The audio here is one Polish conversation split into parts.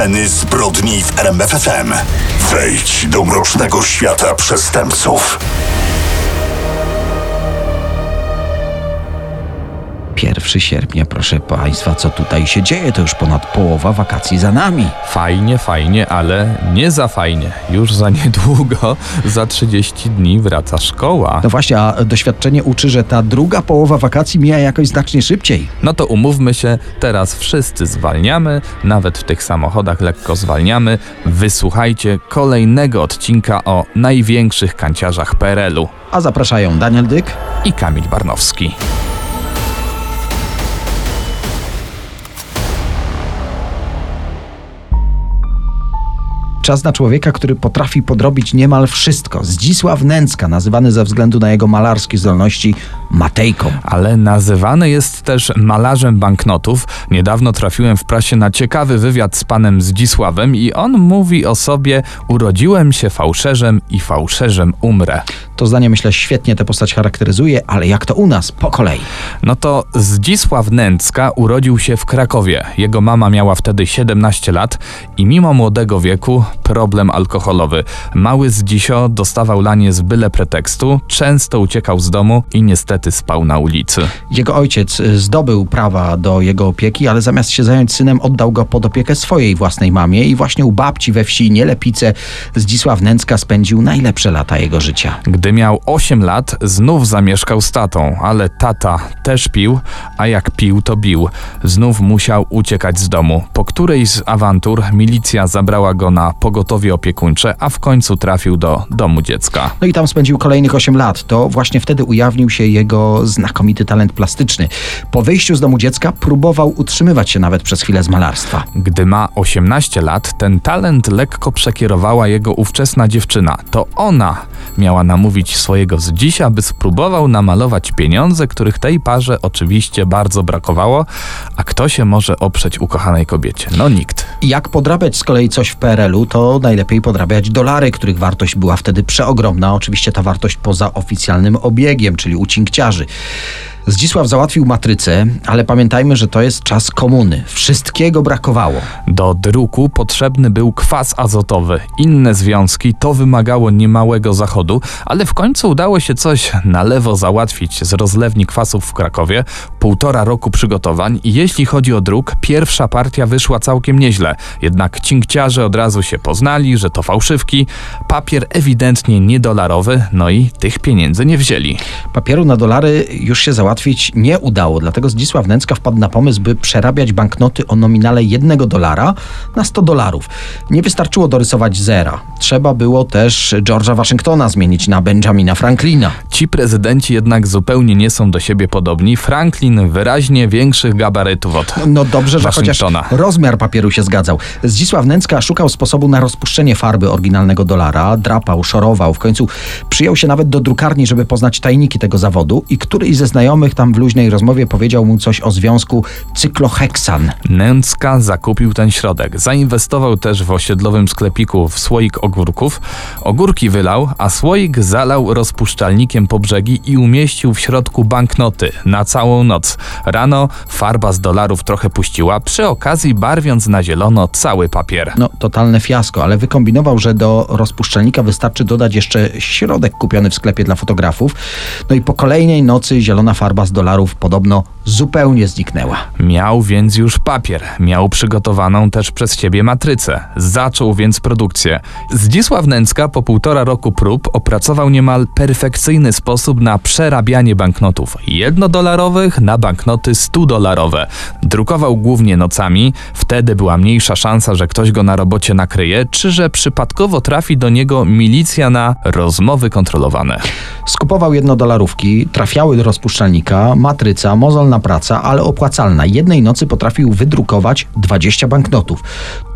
Sceny zbrodni w RMFFM. Wejdź do mrocznego świata przestępców. 1 sierpnia, proszę Państwa, co tutaj się dzieje? To już ponad połowa wakacji za nami. Fajnie, fajnie, ale nie za fajnie. Już za niedługo, za 30 dni wraca szkoła. No właśnie, a doświadczenie uczy, że ta druga połowa wakacji mija jakoś znacznie szybciej. No to umówmy się, teraz wszyscy zwalniamy, nawet w tych samochodach lekko zwalniamy. Wysłuchajcie kolejnego odcinka o największych kanciarzach PRL-u A zapraszają Daniel Dyk. i Kamil Barnowski. Czas na człowieka, który potrafi podrobić niemal wszystko. Zdzisław Nęcka, nazywany ze względu na jego malarskie zdolności Matejką. ale nazywany jest też malarzem banknotów. Niedawno trafiłem w prasie na ciekawy wywiad z panem Zdzisławem i on mówi o sobie: Urodziłem się fałszerzem i fałszerzem umrę. To zdanie, myślę, świetnie tę postać charakteryzuje, ale jak to u nas? Po kolei. No to Zdzisław Nęcka urodził się w Krakowie. Jego mama miała wtedy 17 lat i mimo młodego wieku problem alkoholowy. Mały Zdzisio dostawał lanie z byle pretekstu, często uciekał z domu i niestety spał na ulicy. Jego ojciec y, zdobył prawa do jego opieki, ale zamiast się zająć synem, oddał go pod opiekę swojej własnej mamie i właśnie u babci we wsi Nielepice Zdzisław Nęcka spędził najlepsze lata jego życia. Gdy miał 8 lat, znów zamieszkał z tatą, ale tata też pił, a jak pił, to bił. Znów musiał uciekać z domu. Po którejś z awantur milicja zabrała go na pogotowie opiekuńcze, a w końcu trafił do domu dziecka. No i tam spędził kolejnych 8 lat. To właśnie wtedy ujawnił się jego znakomity talent plastyczny. Po wyjściu z domu dziecka próbował utrzymywać się nawet przez chwilę z malarstwa. Gdy ma 18 lat, ten talent lekko przekierowała jego ówczesna dziewczyna. To ona miała namówić swojego Zdzisia, by spróbował namalować pieniądze, których tej parze oczywiście bardzo brakowało, a kto się może oprzeć ukochanej kobiecie? No nikt. Jak podrabiać z kolei coś w PRL-u, to najlepiej podrabiać dolary, których wartość była wtedy przeogromna. Oczywiście ta wartość poza oficjalnym obiegiem, czyli u cinkciarzy. Zdzisław załatwił matrycę, ale pamiętajmy, że to jest czas komuny. Wszystkiego brakowało. Do druku potrzebny był kwas azotowy. Inne związki to wymagało niemałego zachodu, ale w końcu udało się coś na lewo załatwić z rozlewni kwasów w Krakowie. Półtora roku przygotowań i jeśli chodzi o druk, pierwsza partia wyszła całkiem nieźle. Jednak cinkciarze od razu się poznali, że to fałszywki. Papier ewidentnie niedolarowy, no i tych pieniędzy nie wzięli. Papieru na dolary już się załatwić nie udało, dlatego Zdzisław Nęcka wpadł na pomysł, by przerabiać banknoty o nominale jednego dolara na 100 dolarów. Nie wystarczyło dorysować zera. Trzeba było też George'a Waszyngtona zmienić na Benjamina Franklina. Ci prezydenci jednak zupełnie nie są do siebie podobni. Franklin wyraźnie większych gabarytów od No dobrze, że chociaż rozmiar papieru się zgadzał. Zdzisław Nęcka szukał sposobu na rozpuszczenie farby oryginalnego dolara, drapał, szorował. W końcu przyjął się nawet do drukarni, żeby poznać tajniki tego zawodu i któryś ze znajomych tam w luźnej rozmowie powiedział mu coś o związku cykloheksan. Nęcka zakupił ten środek. Zainwestował też w osiedlowym sklepiku w słoik ogórków. Ogórki wylał, a słoik zalał rozpuszczalnikiem po brzegi i umieścił w środku banknoty na całą noc. Rano farba z dolarów trochę puściła, przy okazji barwiąc na zielono cały papier. No, totalne fiasko, ale wykombinował, że do rozpuszczalnika wystarczy dodać jeszcze środek kupiony w sklepie dla fotografów. No i po kolejnej nocy zielona farba z dolarów podobno zupełnie zniknęła. Miał więc już papier, miał przygotowaną też przez siebie matrycę. Zaczął więc produkcję. Zdzisław Nęcka po półtora roku prób opracował niemal perfekcyjny sposób na przerabianie banknotów jednodolarowych na banknoty 100-dolarowe. Drukował głównie nocami, wtedy była mniejsza szansa, że ktoś go na robocie nakryje, czy że przypadkowo trafi do niego milicja na rozmowy kontrolowane. Skupował jednodolarówki, trafiały do rozpuszczalnika, matryca, mozolna praca, ale opłacalna. Jednej nocy potrafił wydrukować 20 banknotów.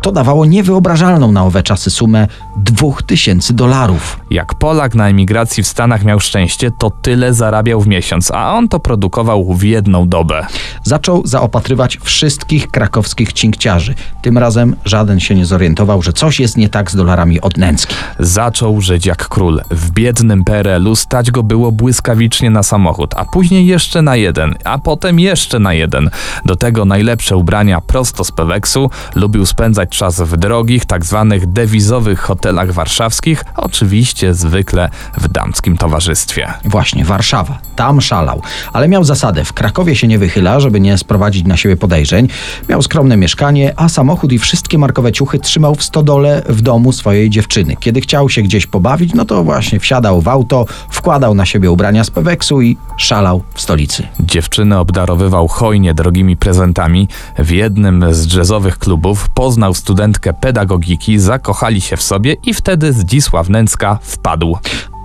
To dawało niewyobrażalną na owe czasy sumę 2000 dolarów. Jak Polak na emigracji w Stanach miał szczęście, to tyle zarabiał w miesiąc, a on to produkował w jedną dobę. Zaczął zaopatrywać wszystkich krakowskich cinkciarzy. Tym razem żaden się nie zorientował, że coś jest nie tak z dolarami od Nęcki. Zaczął żyć jak król. W biednym PRL-u stać go było błyskawicznie na samochód, a później jeszcze na jeden, a potem jeszcze na jeden. Do tego najlepsze ubrania prosto z Peweksu. Lubił spędzać czas w drogich, tak zwanych dewizowych hotelach warszawskich, oczywiście zwykle w damskim towarzystwie. Właśnie, Warszawa. Tam szalał. Ale miał zasadę. W Krakowie się nie wychyla, żeby nie sprowadzić na siebie podejrzeń. Miał skromne mieszkanie, a samochód i wszystkie markowe ciuchy trzymał w stodole w domu swojej dziewczyny. Kiedy chciał się gdzieś pobawić, no to właśnie wsiadał w auto, wkładał na siebie ubrania z Peweksu i szalał w stolicy. Dziewczynę obdarowywał hojnie drogimi prezentami. W jednym z jazzowych klubów poznał studentkę pedagogiki, zakochali się w sobie i wtedy Zdzisław Nęcka wpadł.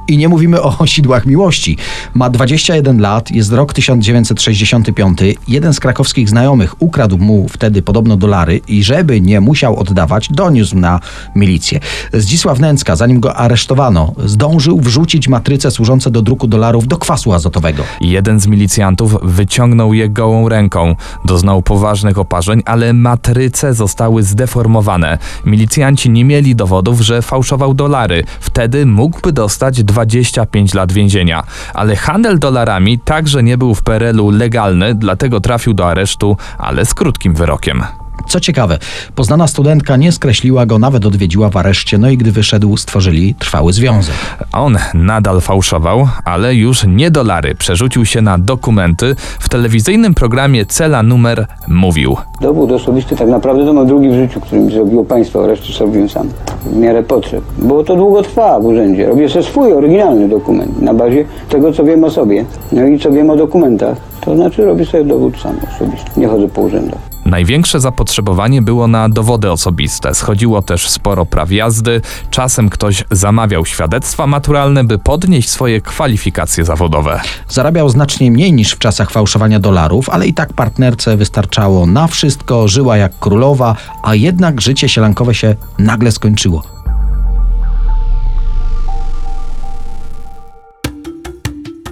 I nie mówimy o sidłach miłości. Ma 21 lat, jest rok 1965. Jeden z krakowskich znajomych ukradł mu wtedy podobno dolary i żeby nie musiał oddawać, doniósł na milicję. Zdzisław Nęcka, zanim go aresztowano, zdążył wrzucić matryce służące do druku dolarów do kwasu azotowego. Jeden z milicjantów wyciągnął je gołą ręką. Doznał poważnych oparzeń, ale matryce zostały zdeformowane. Milicjanci nie mieli dowodów, że fałszował dolary. Wtedy mógłby dostać 25 lat więzienia. Ale handel dolarami także nie był w PRL-u legalny, dlatego trafił do aresztu, ale z krótkim wyrokiem. Co ciekawe, poznana studentka nie skreśliła go, nawet odwiedziła w areszcie, no i gdy wyszedł, stworzyli trwały związek. On nadal fałszował, ale już nie dolary. Przerzucił się na dokumenty. W telewizyjnym programie Cela Numer mówił. Dowód osobisty tak naprawdę to mam drugi w życiu, który mi zrobiło państwo, a resztę zrobiłem sam. W miarę potrzeb. Bo to długo trwa w urzędzie. Robię sobie swój oryginalny dokument na bazie tego, co wiem o sobie. No i co wiem o dokumentach. To znaczy robię sobie dowód sam osobisty. Nie chodzę po urzędach. Największe zapotrzebowanie było na dowody osobiste. Schodziło też sporo praw jazdy. Czasem ktoś zamawiał świadectwa maturalne, by podnieść swoje kwalifikacje zawodowe. Zarabiał znacznie mniej niż w czasach fałszowania dolarów, ale i tak partnerce wystarczało na wszystko, żyła jak królowa, a jednak życie sielankowe się nagle skończyło.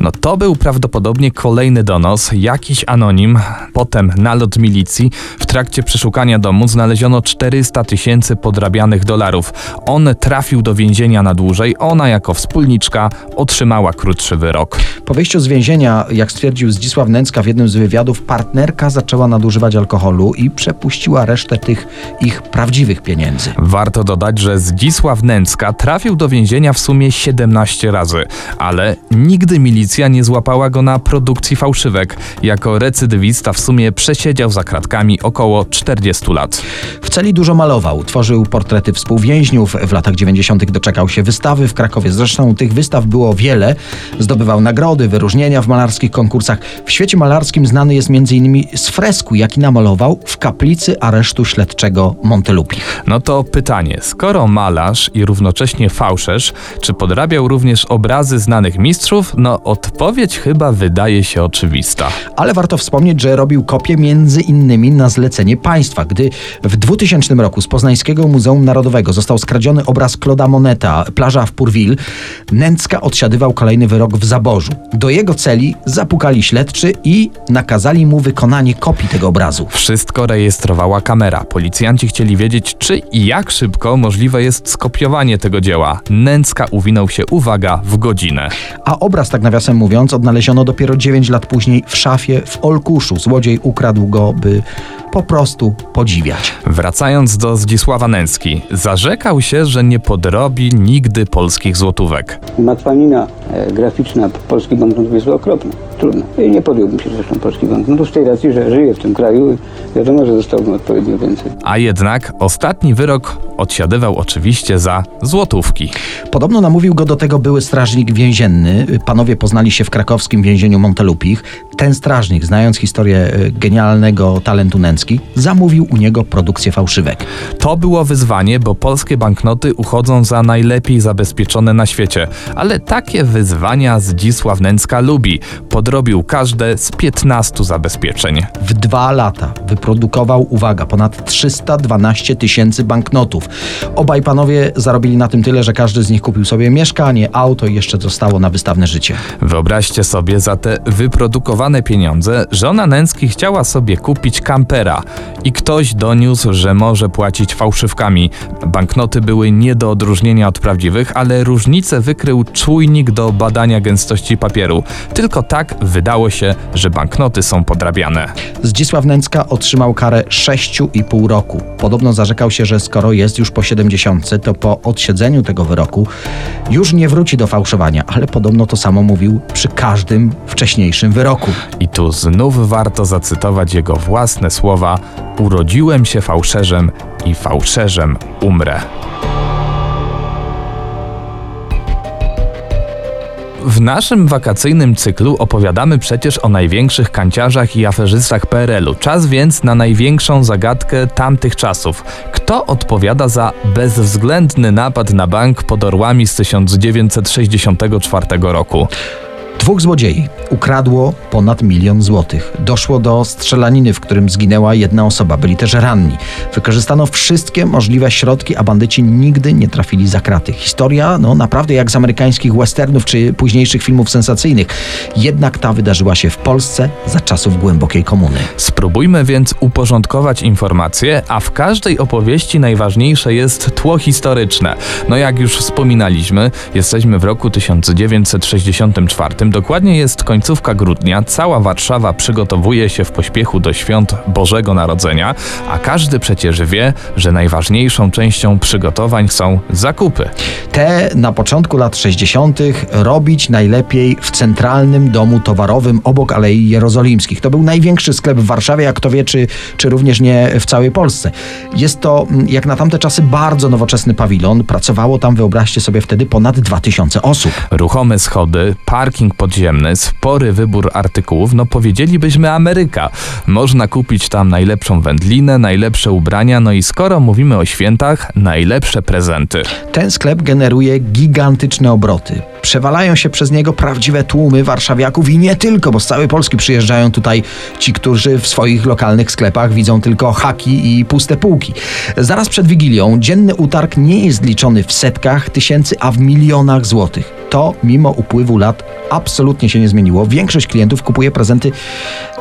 No to był prawdopodobnie kolejny donos, jakiś anonim, potem nalot milicji. W trakcie przeszukania domu znaleziono 400 tysięcy podrabianych dolarów. On trafił do więzienia na dłużej, ona jako wspólniczka otrzymała krótszy wyrok. Po wyjściu z więzienia, jak stwierdził Zdzisław Nęcka w jednym z wywiadów, partnerka zaczęła nadużywać alkoholu i przepuściła resztę tych ich prawdziwych pieniędzy. Warto dodać, że Zdzisław Nęcka trafił do więzienia w sumie 17 razy, ale nigdy milicja nie złapała go na produkcji fałszywek. Jako recydywista w sumie przesiedział za kratkami około 40 lat. W celi dużo malował, tworzył portrety współwięźniów, w latach 90. doczekał się wystawy w Krakowie. Zresztą tych wystaw było wiele, zdobywał nagrody, wyróżnienia w malarskich konkursach. W świecie malarskim znany jest m.in. z fresku, jaki namalował w kaplicy aresztu śledczego Montelupi. No to pytanie, skoro malarz i równocześnie fałszerz, czy podrabiał również obrazy znanych mistrzów? No odpowiedź chyba wydaje się oczywista. Ale warto wspomnieć, że robił kopie między innymi na zlecenie państwa. Gdy w 2000 roku z Poznańskiego Muzeum Narodowego został skradziony obraz Claude'a Moneta, plaża w Pourville, Nęcka odsiadywał kolejny wyrok w Zaborzu. Do jego celi zapukali śledczy i nakazali mu wykonanie kopii tego obrazu. Wszystko rejestrowała kamera. Policjanci chcieli wiedzieć, czy i jak szybko możliwe jest skopiowanie tego dzieła. Nęcka uwinął się, uwaga, w godzinę. A obraz, tak nawiasem mówiąc, odnaleziono dopiero 9 lat później w szafie w Olkuszu. Złodziej ukradł go, by po prostu podziwiać. Wracając do Zdzisława Nęcki, zarzekał się, że nie podrobi nigdy polskich złotówek. Matwanina e, graficzna polskich banknotów jest okropna, trudna. I nie podjąłbym się zresztą polskich banknotów z tej racji, że żyję w tym kraju i wiadomo, że zostałbym odpowiednio więcej. A jednak ostatni wyrok odsiadywał oczywiście za złotówki. Podobno namówił go do tego były strażnik więzienny. Panowie poznali się w krakowskim więzieniu Montelupich. Ten strażnik, znając historię y, genialnego talentu Nęcki, zamówił u niego produkcję fałszywek. To było wyzwanie, bo polskie banknoty uchodzą za najlepiej zabezpieczone na świecie. Ale takie wyzwania Zdzisław Nęcka lubi. Podrobił każde z 15 zabezpieczeń. W dwa lata wyprodukował, uwaga, ponad 312 tysięcy banknotów. Obaj panowie zarobili na tym tyle, że każdy z nich kupił sobie mieszkanie, auto i jeszcze zostało na wystawne życie. Wyobraźcie sobie za te wyprodukowane pieniądze, żona Nęcki chciała sobie kupić kampera i ktoś doniósł, że może płacić fałszywkami. Banknoty były nie do odróżnienia od prawdziwych, ale różnicę wykrył czujnik do badania gęstości papieru. Tylko tak wydało się, że banknoty są podrabiane. Zdzisław Nęcka otrzymał karę 6,5 roku. Podobno zarzekał się, że skoro jest już po 70, to po odsiedzeniu tego wyroku już nie wróci do fałszowania, ale podobno to samo mówił przy każdym wcześniejszym wyroku. I tu znów warto zacytować jego własne słowa: Urodziłem się fałszerzem i fałszerzem umrę. W naszym wakacyjnym cyklu opowiadamy przecież o największych kanciarzach i aferzystach PRL-u. Czas więc na największą zagadkę tamtych czasów. Kto odpowiada za bezwzględny napad na bank pod Orłami z 1964 roku? Dwóch złodziei ukradło ponad milion złotych. Doszło do strzelaniny, w którym zginęła jedna osoba. Byli też ranni. Wykorzystano wszystkie możliwe środki, a bandyci nigdy nie trafili za kraty. Historia, no naprawdę jak z amerykańskich westernów czy późniejszych filmów sensacyjnych. Jednak ta wydarzyła się w Polsce za czasów głębokiej komuny. Spróbujmy więc uporządkować informacje, a w każdej opowieści najważniejsze jest tło historyczne. No jak już wspominaliśmy, jesteśmy w roku 1964, dokładnie jest końcówka grudnia, cała Warszawa przygotowuje się w pośpiechu do świąt Bożego Narodzenia, a każdy przecież wie, że najważniejszą częścią przygotowań są zakupy. Te na początku lat 60. robić najlepiej w centralnym domu towarowym obok Alei Jerozolimskich. To był największy sklep w Warszawie, jak kto wie, czy, czy również nie w całej Polsce. Jest to, mm, jak na tamte czasy, bardzo nowoczesny pawilon. Pracowało tam, wyobraźcie sobie, wtedy ponad 2000 osób. Ruchome schody, parking podziemny, spory wybór artykułów, no powiedzielibyśmy Ameryka. Można kupić tam najlepszą wędlinę, najlepsze ubrania, no i skoro mówimy o świętach, najlepsze prezenty. Ten sklep generuje gigantyczne obroty. Przewalają się przez niego prawdziwe tłumy warszawiaków i nie tylko, bo z całej Polski przyjeżdżają tutaj ci, którzy w swoich lokalnych sklepach widzą tylko haki i puste półki. Zaraz przed Wigilią dzienny utarg nie jest liczony w setkach tysięcy, a w milionach złotych. To mimo upływu lat absolutnie się nie zmieniło. Większość klientów kupuje prezenty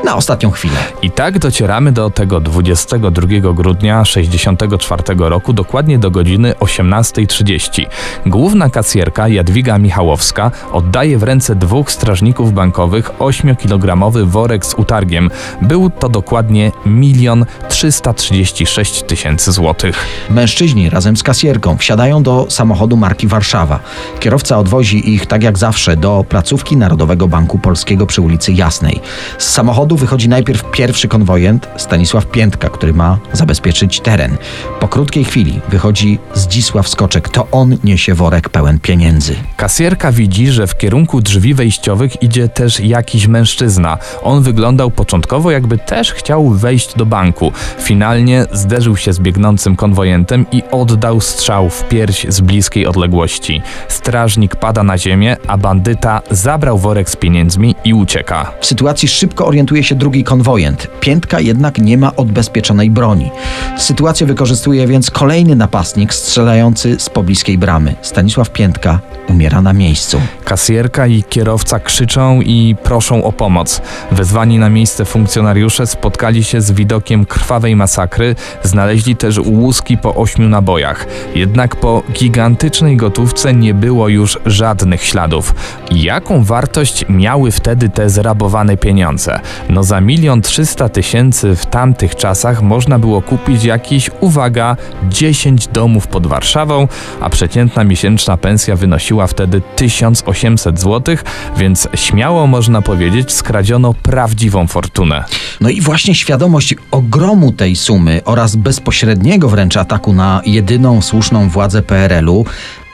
na ostatnią chwilę. I tak docieramy do tego 22 grudnia 64 roku, dokładnie do godziny 18.30. Główna kasjerka Jadwiga Michałowska oddaje w ręce dwóch strażników bankowych 8-kilogramowy worek z utargiem. Był to dokładnie 1 336 tysięcy złotych. Mężczyźni razem z kasjerką wsiadają do samochodu marki Warszawa. Kierowca odwozi ich, tak jak zawsze, do placówki Narodowego Banku Polskiego przy ulicy Jasnej. Z samochodu wychodzi najpierw pierwszy konwojent, Stanisław Piętka, który ma zabezpieczyć teren. Po krótkiej chwili wychodzi Zdzisław Skoczek. To on niesie worek pełen pieniędzy. Kasjerka widzi, że w kierunku drzwi wejściowych idzie też jakiś mężczyzna. On wyglądał początkowo, jakby też chciał wejść do banku. Finalnie zderzył się z biegnącym konwojentem i oddał strzał w pierś z bliskiej odległości. Strażnik pada na ziemię, a bandyta zabrał worek z pieniędzmi i ucieka. W sytuacji szybko orientuje się drugi konwojent. Piętka jednak nie ma odbezpieczonej broni. Sytuację wykorzystuje więc kolejny napastnik strzelający z pobliskiej bramy. Stanisław Piętka umiera na miejscu. Kasjerka i kierowca krzyczą i proszą o pomoc. Wezwani na miejsce funkcjonariusze spotkali się z widokiem krwawej masakry, znaleźli też łuski po ośmiu nabojach. Jednak po gigantycznej gotówce nie było już żadnych śladów. Jaką wartość miały wtedy te zrabowane pieniądze? No za milion trzysta tysięcy w tamtych czasach można było kupić jakieś, uwaga, 10 domów pod Warszawą, a przeciętna miesięczna pensja wynosiła wtedy 1800 zł, więc śmiało można powiedzieć, skradziono prawdziwą fortunę. No i właśnie świadomość ogromu tej sumy oraz bezpośredniego wręcz ataku na jedyną słuszną władzę PRL-u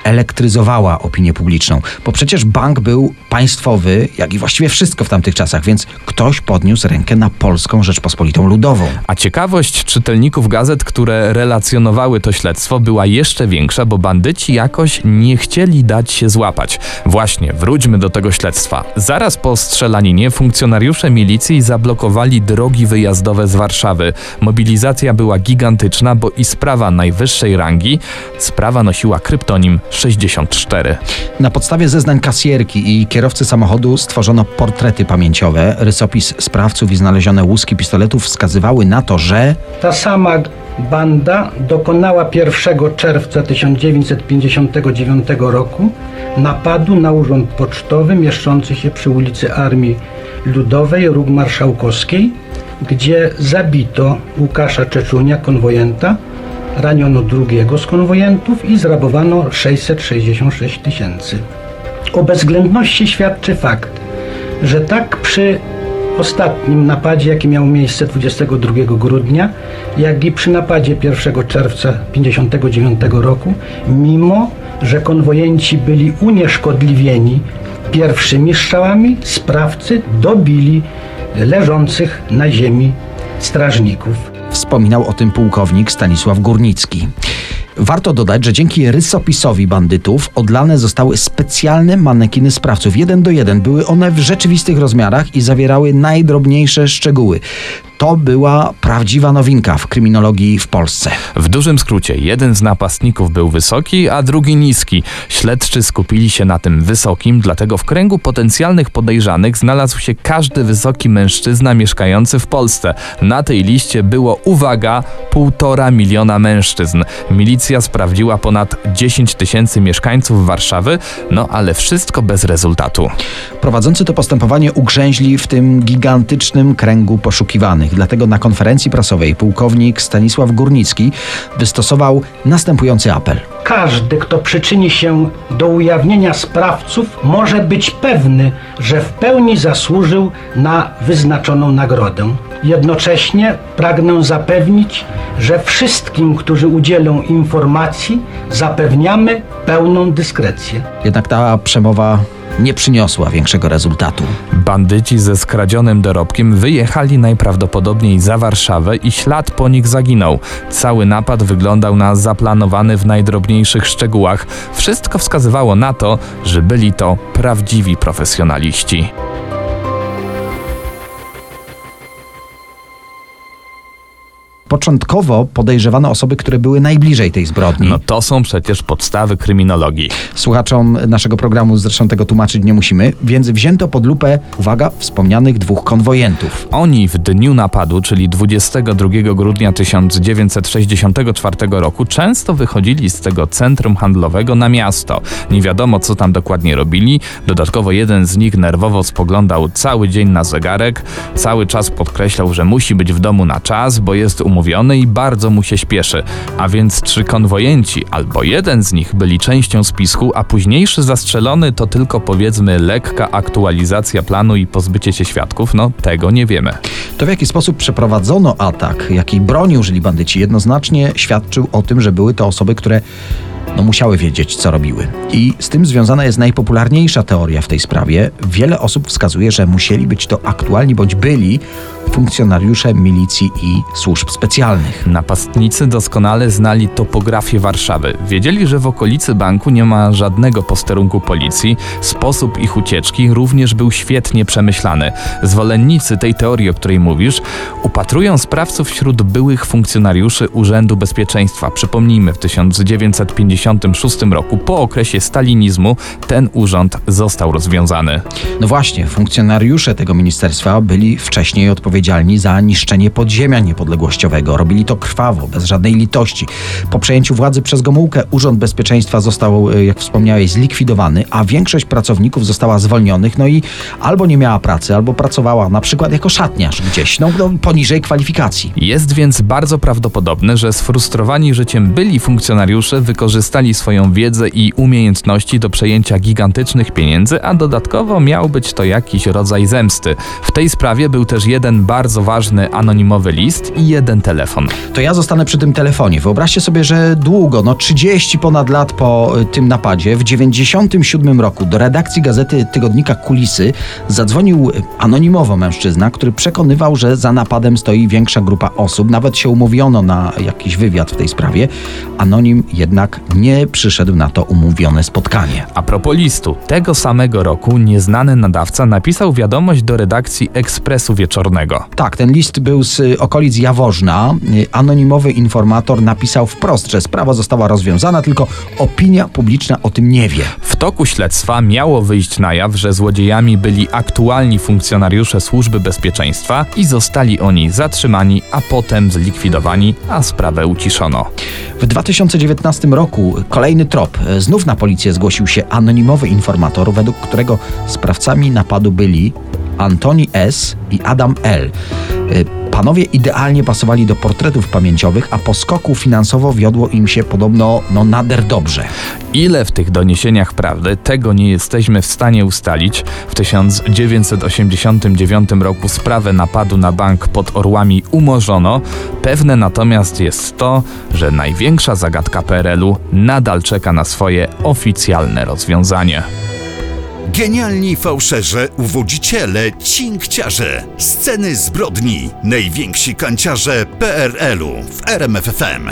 elektryzowała opinię publiczną, bo przecież bank był państwowy, jak i właściwie wszystko w tamtych czasach, więc ktoś podniósł rękę na Polską Rzeczpospolitą Ludową. A ciekawość czytelników gazet, które relacjonowały to śledztwo, była jeszcze większa, bo bandyci jakoś nie chcieli dać się złapać. Właśnie, wróćmy do tego śledztwa. Zaraz po strzelaninie funkcjonariusze milicji zablokowali drogi wyjazdowe z Warszawy. Mobilizacja była gigantyczna, bo i sprawa najwyższej rangi, sprawa nosiła kryptonim 64. Na podstawie zeznań kasjerki i kierowcy samochodu stworzono portrety pamięciowe. Rysopis sprawców i znalezione łuski pistoletów wskazywały na to, że Ta sama banda dokonała 1 czerwca 1959 roku napadu na urząd pocztowy mieszczący się przy ulicy Armii Ludowej Róg Marszałkowskiej, gdzie zabito Łukasza Czeczunia, konwojenta, raniono drugiego z konwojentów i zrabowano 666 tysięcy. O bezwzględności świadczy fakt, że tak przy ostatnim napadzie, jaki miał miejsce 22 grudnia, jak i przy napadzie 1 czerwca 1959 roku, mimo że konwojenci byli unieszkodliwieni pierwszymi strzałami, sprawcy dobili leżących na ziemi strażników. Wspominał o tym pułkownik Stanisław Górnicki. Warto dodać, że dzięki rysopisowi bandytów odlane zostały specjalne manekiny sprawców. Jeden do jeden. Były one w rzeczywistych rozmiarach i zawierały najdrobniejsze szczegóły. To była prawdziwa nowinka w kryminologii w Polsce. W dużym skrócie, jeden z napastników był wysoki, a drugi niski. Śledczy skupili się na tym wysokim, dlatego w kręgu potencjalnych podejrzanych znalazł się każdy wysoki mężczyzna mieszkający w Polsce. Na tej liście było, uwaga, półtora miliona mężczyzn. Milicja sprawdziła ponad 10 tysięcy mieszkańców Warszawy, no ale wszystko bez rezultatu. Prowadzący to postępowanie ugrzęźli w tym gigantycznym kręgu poszukiwanych. Dlatego na konferencji prasowej pułkownik Stanisław Górnicki wystosował następujący apel. Każdy, kto przyczyni się do ujawnienia sprawców, może być pewny, że w pełni zasłużył na wyznaczoną nagrodę. Jednocześnie pragnę zapewnić, że wszystkim, którzy udzielą informacji, zapewniamy pełną dyskrecję. Jednak ta przemowa nie przyniosła większego rezultatu. Bandyci ze skradzionym dorobkiem wyjechali najprawdopodobniej za Warszawę i ślad po nich zaginął. Cały napad wyglądał na zaplanowany w najdrobniejszych szczegółach. Wszystko wskazywało na to, że byli to prawdziwi profesjonaliści. Początkowo podejrzewano osoby, które były najbliżej tej zbrodni. No to są przecież podstawy kryminologii. Słuchaczom naszego programu zresztą tego tłumaczyć nie musimy, więc wzięto pod lupę, uwaga, wspomnianych dwóch konwojentów. Oni w dniu napadu, czyli 22 grudnia 1964 roku, często wychodzili z tego centrum handlowego na miasto. Nie wiadomo, co tam dokładnie robili. Dodatkowo jeden z nich nerwowo spoglądał cały dzień na zegarek, cały czas podkreślał, że musi być w domu na czas, bo jest umówiony i bardzo mu się śpieszy. A więc czy konwojenci albo jeden z nich byli częścią spisku, a późniejszy zastrzelony to tylko powiedzmy lekka aktualizacja planu i pozbycie się świadków? No tego nie wiemy. To w jaki sposób przeprowadzono atak, jakiej broni użyli bandyci, jednoznacznie świadczył o tym, że były to osoby, które no, musiały wiedzieć, co robiły. I z tym związana jest najpopularniejsza teoria w tej sprawie. Wiele osób wskazuje, że musieli być to aktualni bądź byli funkcjonariusze milicji i służb specjalnych. Napastnicy doskonale znali topografię Warszawy. Wiedzieli, że w okolicy banku nie ma żadnego posterunku policji. Sposób ich ucieczki również był świetnie przemyślany. Zwolennicy tej teorii, o której mówisz, upatrują sprawców wśród byłych funkcjonariuszy Urzędu Bezpieczeństwa. Przypomnijmy, w 1956 roku, po okresie stalinizmu, ten urząd został rozwiązany. No właśnie, funkcjonariusze tego ministerstwa byli wcześniej odpowiedzialni za niszczenie podziemia niepodległościowego. Robili to krwawo, bez żadnej litości. Po przejęciu władzy przez Gomułkę Urząd Bezpieczeństwa został, e, jak wspomniałeś, zlikwidowany, a większość pracowników została zwolnionych, no i albo nie miała pracy, albo pracowała na przykład jako szatniarz gdzieś, no, no poniżej kwalifikacji. Jest więc bardzo prawdopodobne, że sfrustrowani życiem byli funkcjonariusze wykorzystali swoją wiedzę i umiejętności do przejęcia gigantycznych pieniędzy, a dodatkowo miał być to jakiś rodzaj zemsty. W tej sprawie był też jeden bardzo ważny anonimowy list i jeden telefon. To ja zostanę przy tym telefonie. Wyobraźcie sobie, że długo, no 30 ponad lat po y, tym napadzie, w 97 roku do redakcji gazety tygodnika Kulisy zadzwonił anonimowo mężczyzna, który przekonywał, że za napadem stoi większa grupa osób. Nawet się umówiono na jakiś wywiad w tej sprawie. Anonim jednak nie przyszedł na to umówione spotkanie. A propos listu, tego samego roku nieznany nadawca napisał wiadomość do redakcji Ekspresu Wieczornego. Tak, ten list był z y, okolic Jaworzna. Y, Anonimowy informator napisał wprost, że sprawa została rozwiązana, tylko opinia publiczna o tym nie wie. W toku śledztwa miało wyjść na jaw, że złodziejami byli aktualni funkcjonariusze Służby Bezpieczeństwa i zostali oni zatrzymani, a potem zlikwidowani, a sprawę uciszono. W 2019 roku kolejny trop. Znów na policję zgłosił się anonimowy informator, według którego sprawcami napadu byli Antoni S. i Adam L. Y, Panowie idealnie pasowali do portretów pamięciowych, a po skoku finansowo wiodło im się podobno no, nader dobrze. Ile w tych doniesieniach prawdy, tego nie jesteśmy w stanie ustalić. W 1989 roku sprawę napadu na bank pod Orłami umorzono. Pewne natomiast jest to, że największa zagadka PRL-u nadal czeka na swoje oficjalne rozwiązanie. Genialni fałszerze, uwodziciele, cinkciarze, sceny zbrodni, najwięksi kanciarze PRL-u w RMFFM.